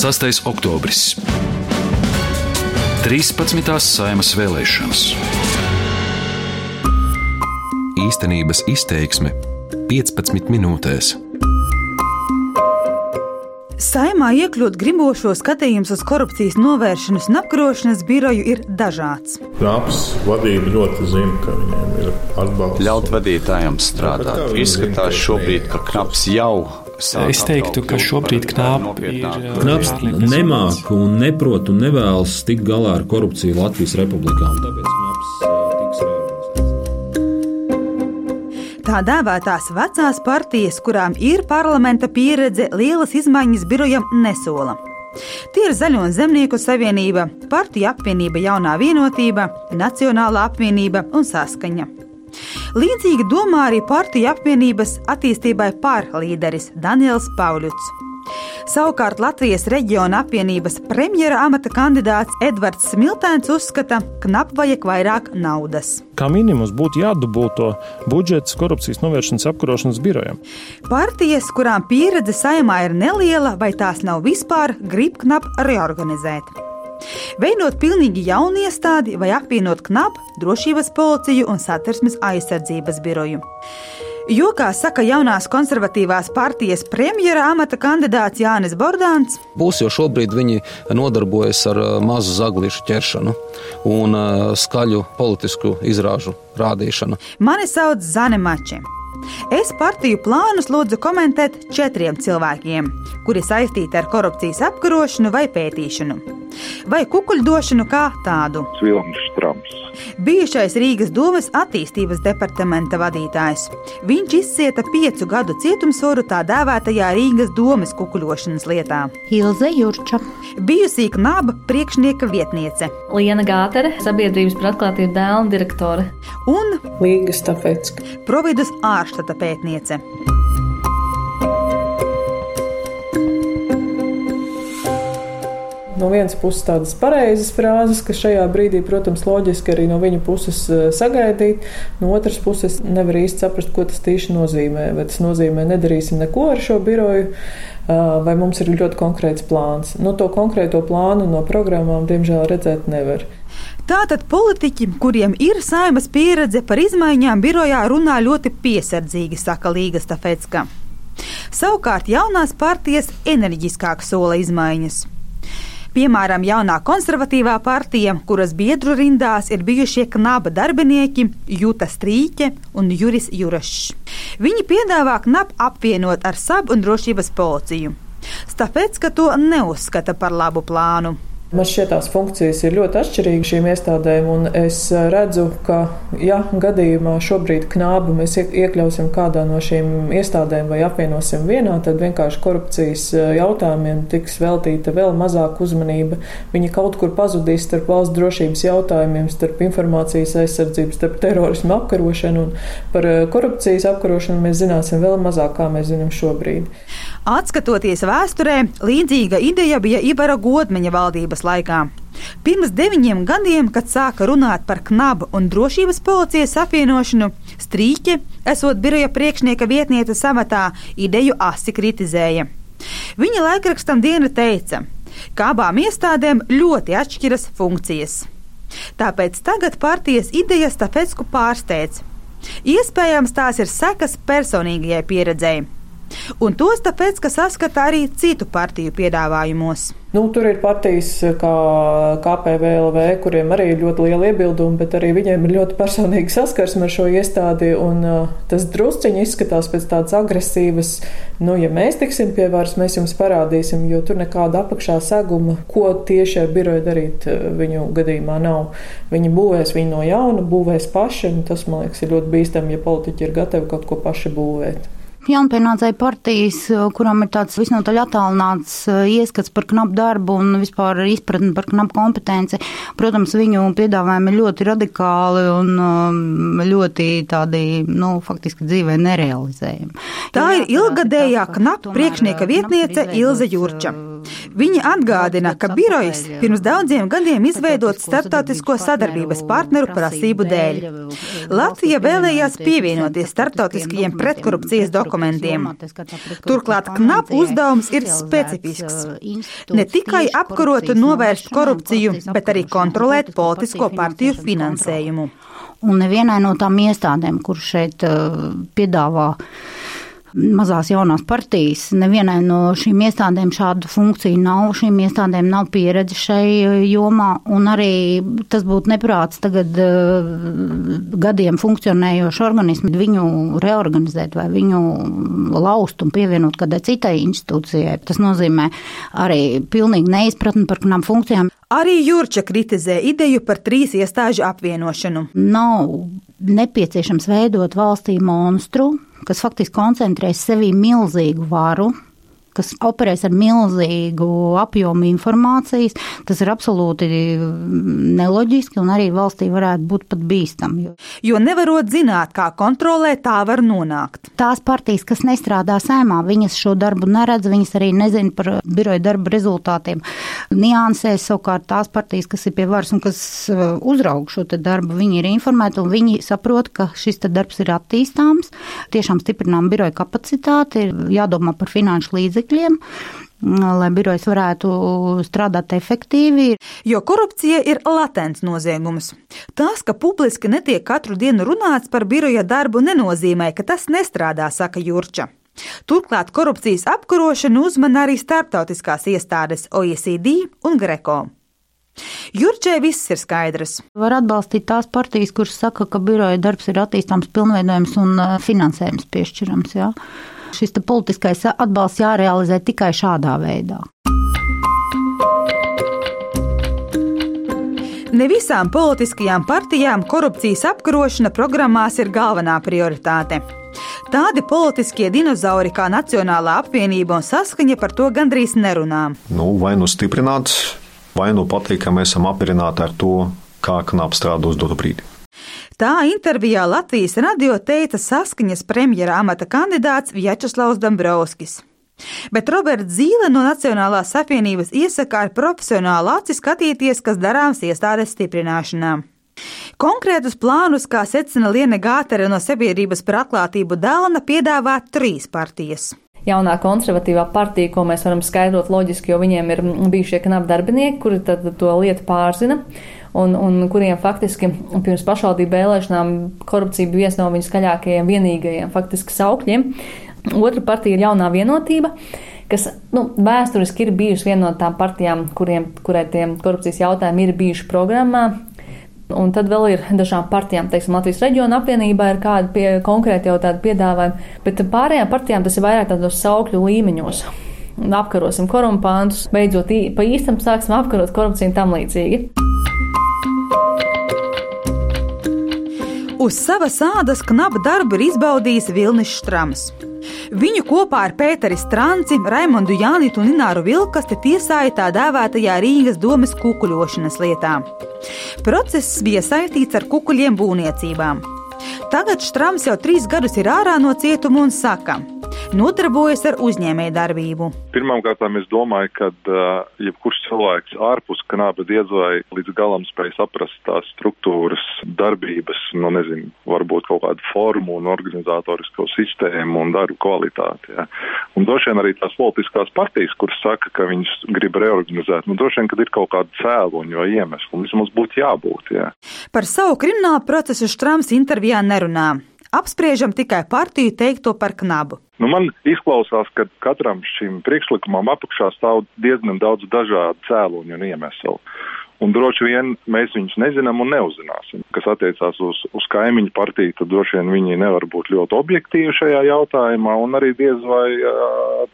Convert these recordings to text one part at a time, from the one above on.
6. oktobris. 13. saimas vēlēšanas. Īstenības izteiksme 15 minūtēs. Saimā iekļūt gribošo skatījums uz korupcijas novēršanas un apkarošanas biroju ir dažāds. Knaps vadība ļoti zina, ka viņiem ir atbalsts. Ļaut vadītājiem strādāt. Izskatās šobrīd, ka knaps jau. Es teiktu, ka šobrīd knapi ir. Knaps nemāk un neprot un nevēlas tikt galā ar korupciju Latvijas republikā. Tāpēc knaps tiks realizēts. Tā dēvētās vecās partijas, kurām ir parlamenta pieredze, lielas izmaiņas birojam nesola. Tie ir Zaļo un Zemnieku savienība, Partiju apvienība Jaunā vienotība, Nacionālā apvienība un Saskaņa. Līdzīgi domā arī Partiju apvienības attīstībai pārlīderis Daniels Pauļuts. Savukārt Latvijas reģiona apvienības premjera amata kandidāts Edvards Smiltēns uzskata, ka nap vajag vairāk naudas. Kā minimums būtu jādubulto budžets korupcijas novēršanas apkarošanas birojam. Partijas, kurām pieredze saimā ir neliela vai tās nav vispār, grib knap reorganizēt. Veidot pilnīgi jaunu iestādi vai apvienot knapu, drošības policiju un satversmes aizsardzības biroju. Jo, kā saka jaunās konservatīvās partijas premjera amata kandidāts Jānis Bordāns, Būs jau šobrīd viņi nodarbojas ar uh, mazu zaglīšu ķeršanu un uh, skaļu politisku izrāžu rādīšanu. mani sauc Zane Mači. Es partiju plānus lūdzu komentēt četriem cilvēkiem, kuri saistīti ar korupcijas apkarošanu vai pētīšanu, vai kukuļdošanu kā tādu. Vilnis Strams. Bijušais Rīgas domas attīstības departamenta vadītājs. Viņš izcieta piecu gadu cietumsoru tā dēvētajā Rīgas domas kukuļošanas lietā. Ilze Jurča, Bijusī knaba priekšnieka vietniece Liena Gātere, sabiedrības par atklātību dēla direktore. un Līga Stafetska. Providus ārštata pētniece. No vienas puses tādas pareizas frāzes, kas šajā brīdī, protams, loģiski arī no viņa puses eh, sagaidīt. No otras puses, nevar īsti saprast, ko tas tieši nozīmē. Vai tas nozīmē, nedarīsim neko ar šo biroju, eh, vai mums ir ļoti konkrēts plāns. No to konkrēto plānu no programmām, diemžēl, redzēt nevar. Tātad politiķi, kuriem ir saimas pieredze par izmaiņām, birojā runā ļoti piesardzīgi, saka Līga Stafetska. Savukārt jaunās partijas enerģiskāk sola izmaiņas. Piemēram, jaunā konservatīvā partija, kuras biedru rindās ir bijušie knaba darbinieki Juta Strīķe un Juris Jurašs. Viņi piedāvā knapu apvienot ar sabu un drošības policiju. Tāpēc, ka to neuzskata par labu plānu. Man šķiet, tās funkcijas ir ļoti atšķirīgas šīm iestādēm, un es redzu, ka, ja gadījumā šobrīd knābu mēs iek- iekļausim kādā no šīm iestādēm vai apvienosim vienā, tad vienkārši korupcijas eh, jautājumiem tiks veltīta vēl mazāka uzmanība. Viņi kaut kur pazudīs starp valsts drošības jautājumiem, starp informācijas aizsardzību, starp terorismu apkarošanu, un par eh, korupcijas apkarošanu mēs zināsim vēl mazāk, kā mēs zinām šobrīd. Atskatoties vēsturē, līdzīga ideja bija Ibara Godmeņa valdības laikā. Pirms deviņiem gadiem, kad sāka runāt par knabu un drošības policijas apvienošanu, Strīķe, esot biroja priekšnieka vietniece samatā, ideju asi kritizēja. Viņa laikrakstam diena teica, ka abām iestādēm ļoti atšķiras funkcijas. Tāpēc tagad partijas idejas Stafetsku pārsteidz. Iespējams, tās ir sekas personīgajai pieredzēji. Un tos tāpēc, ka saskata arī citu partiju piedāvājumos. Nu, tur ir partijas kā KPVLV, kuriem arī ir ļoti liela iebilduma, bet arī viņiem ir ļoti personīga saskarsme ar šo iestādi. Un, uh, tas drusciņi izskatās pēc tādas agresīvas, nu, ja mēs tiksim pie varas, mēs jums parādīsim, jo tur nekāda apakšā seguma, ko tieši ar biroju darīt viņu gadījumā nav. Viņi būvēs viņu no jauna, būvēs paši, un tas, man liekas, ir ļoti bīstami, ja politiķi ir gatavi kaut ko paši būvēt. Jaunpienācēji partijas, kurām ir tāds visnotaļ attālināts eh, ieskats par knapu darbu un vispār izpratni par knapu kompetenci. Protams, viņu piedāvājumi ir ļoti radikāli un um, ļoti tādi, nu, faktiski dzīvē nerealizējami. Tā ir ilgadējā knapu priekšnieka vietniece Ilze Jurča. Viņa atgādina, ka birojs pirms daudziem gadiem izveidots starptautisko sadarbības partneru prasību dēļ. Latvija vēlējās pievienoties starptautiskajiem pretkorupcijas dokumentiem. Turklāt knap uzdevums ir specifisks. Ne tikai apkarot un novērst korupciju, bet arī kontrolēt politisko partiju finansējumu. Un nevienai no tām iestādēm, kur šeit uh, piedāvā mazās jaunās partijas. Nevienai no šīm iestādēm šādu funkciju nav, šīm iestādēm nav pieredze šai eh, jomā, un arī tas būtu neprāts tagad uh, gadiem funkcionējošu organismu viņu reorganizēt vai viņu laust un pievienot kādai citai institūcijai. Tas nozīmē arī pilnīgi neizpratni par knām funkcijām. Arī Jurča kritizē ideju par trīs iestāžu apvienošanu. Nav nepieciešams veidot valstī monstru, kas faktiski koncentrēs sevī milzīgu varu, kas operēs ar milzīgu apjomu informācijas, tas ir absolūti neloģiski un arī valstī varētu būt pat bīstami. Jo, jo nevarot zināt, kā kontrolēt, tā var nonākt. Tās partijas, kas nestrādā sēmā, viņas šo darbu neredz, viņas arī nezina par biroja darba rezultātiem. Niansēs savukārt tās partijas, kas ir pie varas un kas uh, uzraug šo darbu, viņi ir informēti un viņi saprot, ka šis darbs ir attīstāms, tiešām stiprinām biroja kapacitāti, ir jādomā par finanšu līdzekļu līdzekļiem lai birojas varētu strādāt efektīvi. Jo korupcija ir latents noziegums. Tas, ka publiski netiek katru dienu runāts par biroja darbu, nenozīmē, ka tas nestrādā, saka Jurča. Turklāt korupcijas apkarošanu uzmana arī starptautiskās iestādes OECD un Greko. Jurčē viss ir skaidrs. Var atbalstīt tās partijas, kuras saka, ka biroja darbs ir attīstāms, pilnveidojams un finansējums piešķirams. Jā. Šis politiskais atbalsts jārealizē tikai šādā veidā. Ne visām politiskajām partijām korupcijas apkarošana programmās ir galvenā prioritāte. Tādi politiskie dinozauri kā Nacionālā apvienība un saskaņa par to gandrīz nerunā. Nu, vai nu stiprināt, vai nu pateikt, ka mēs esam apmierināti ar to, kā knap strādā uz dotu brīdi. Tā intervijā Latvijas radio teica saskaņas premjera amata kandidāts Vjačeslavs Dombrovskis. Bet Roberts Zīle no Nacionālās apvienības iesaka ar profesionālu aci skatīties, kas darāms iestādes stiprināšanā. Konkrētus plānus, kā secina Liene Gātere no sabiedrības par atklātību Dēlna, piedāvā trīs partijas jaunā konservatīvā partija, ko mēs varam skaidrot loģiski, jo viņiem ir bijušie knapi darbinieki, kuri to lietu pārzina. Un, un kuriem faktiski pirms pašvaldību vēlēšanām korupcija bija viens no viņu skaļākajiem, vienīgajiem faktiski saukļiem. Otra partija ir jaunā vienotība, kas nu, vēsturiski ir bijusi viena no tām partijām, kuriem, kurai tie korupcijas jautājumi ir bijuši programmā. Un tad vēl ir dažām partijām, teiksim, Latvijas reģiona apvienībā ir kādi pie, konkrēti jau tādi piedāvājumi, bet pārējām partijām tas ir vairāk tādos saukļu līmeņos. Apkarosim korumpantus, beidzot pa īstam sāksim apkarot korupciju un tam līdzīgi. Uz savas ādas knaba darbu ir izbaudījis Vilnis Štrams. Viņu kopā ar Pēteri Stranci, Raimondu Jānitu un Ināru Vilkasti tiesāja tā dēvētajā Rīgas domas kukuļošanas lietā. Process bija saistīts ar kukuļiem būvniecībām. Tagad Štrams jau trīs gadus ir ārā no cietuma un saka, nodarbojas ar uzņēmējdarbību. Pirmkārt, es domāju, ka uh, jebkurš cilvēks ārpus kanāba diez vai līdz galam spēj saprast tās struktūras, darbības, nu nezinu, varbūt kaut kādu formu un organizatorisko sistēmu un darbu kvalitāti. Ja. Un droši vien arī tās politiskās partijas, kuras saka, ka viņas grib reorganizēt, nu droši vien, ka ir kaut kāda cēloņa vai iemesla, un vismaz būtu jābūt. Ja. Par savu kriminālu procesu Štrams intervijā nerunā. Apspriežam tikai partiju teikto par knabu. Nu, man izklausās, ka katram šim priekšlikumam apakšā stāv diezgan daudz dažādu cēloņu un iemeslu. Un droši vien mēs viņus nezinām un neuzzināsim. Kas attiecās uz, uz kaimiņu partiju, tad droši vien viņi nevar būt ļoti objektīvi šajā jautājumā, un arī diez vai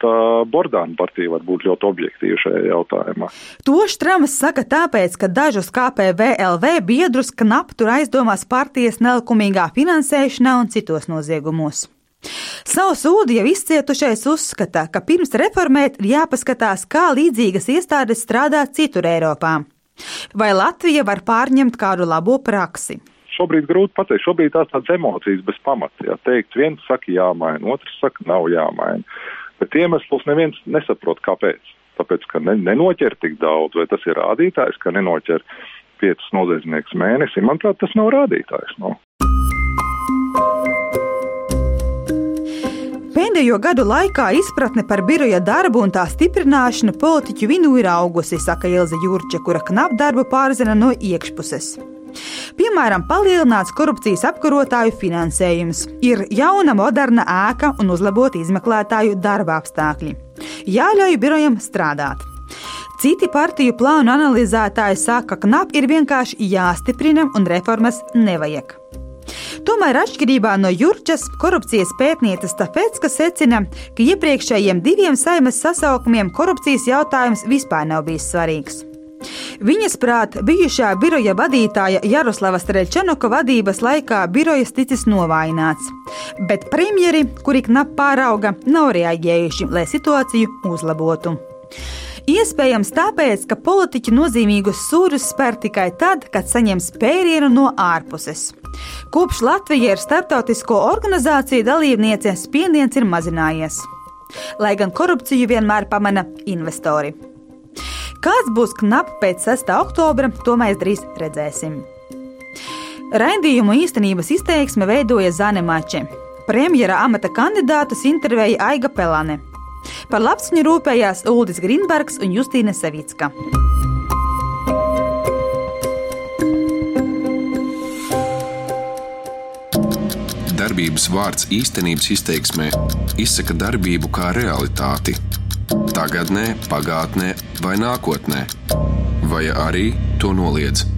tā Bordāna partija var būt ļoti objektīva šajā jautājumā. To Štramas saka tāpēc, ka dažus KPVLV biedrus knap tur aizdomās partijas nelikumīgā finansēšanā un citos noziegumos. Savu sūdu jau izcietušais uzskata, ka pirms reformēt ir jāpaskatās, kā līdzīgas iestādes strādā citur Eiropā. Vai Latvija var pārņemt kādu labo praksi? Šobrīd grūti pateikt, šobrīd tās tādas emocijas bez pamata. Jā, teikt, viens saka jāmaina, otrs saka nav jāmaina. Bet iemeslus neviens nesaprot, kāpēc. Tā tāpēc, ka ne, nenoķer tik daudz, vai tas ir rādītājs, ka nenoķer piecas noziedznieks mēnesī. Manuprāt, tas nav rādītājs. No. Pēdējo gadu laikā izpratne par biroja darbu un tā stiprināšanu politiķu vinu ir augusi, saka Ilze Jurča, kura knapu darbu pārzina no iekšpuses. Piemēram, palielināts korupcijas apkarotāju finansējums, ir jauna moderna ēka un uzlaboti izmeklētāju darba apstākļi. Jāļauj birojam strādāt. Citi partiju plānu analizētāji saka, ka KNAP ir vienkārši jāstiprina un reformas nevajag. Tomēr atšķirībā no Jurčas korupcijas pētnieces tāpēc, ka secina, ka iepriekšējiem diviem saimas sasaukumiem korupcijas jautājums vispār nav bijis svarīgs. Viņas prāt, bijušā biroja vadītāja Jaroslava Strelčanuka vadības laikā birojas ticis novājināts, bet premjeri, kuri knap pārauga, nav reaģējuši, lai situāciju uzlabotu. Iespējams, tāpēc, ka politiķi nozīmīgus sūrus spēr tikai tad, kad saņem spērienu no ārpuses. Kopš Latvija ir starptautisko organizāciju dalībniece, spiediens ir mazinājies. Lai gan korupciju vienmēr pamana investori. Kāds būs knapi pēc 6. oktobra, to mēs drīz redzēsim. Raidījumu īstenības izteiksme veidoja Zane Mače. Premjera amata kandidātus intervēja Aiga Pelane. Par lapsņu rūpējās Uldis Grīnbergs un Justīna Savicka. Darbības vārds īstenības izteiksmē izsaka darbību kā realitāti. Tagatnē, pagātnē vai nākotnē, vai arī to noliedz.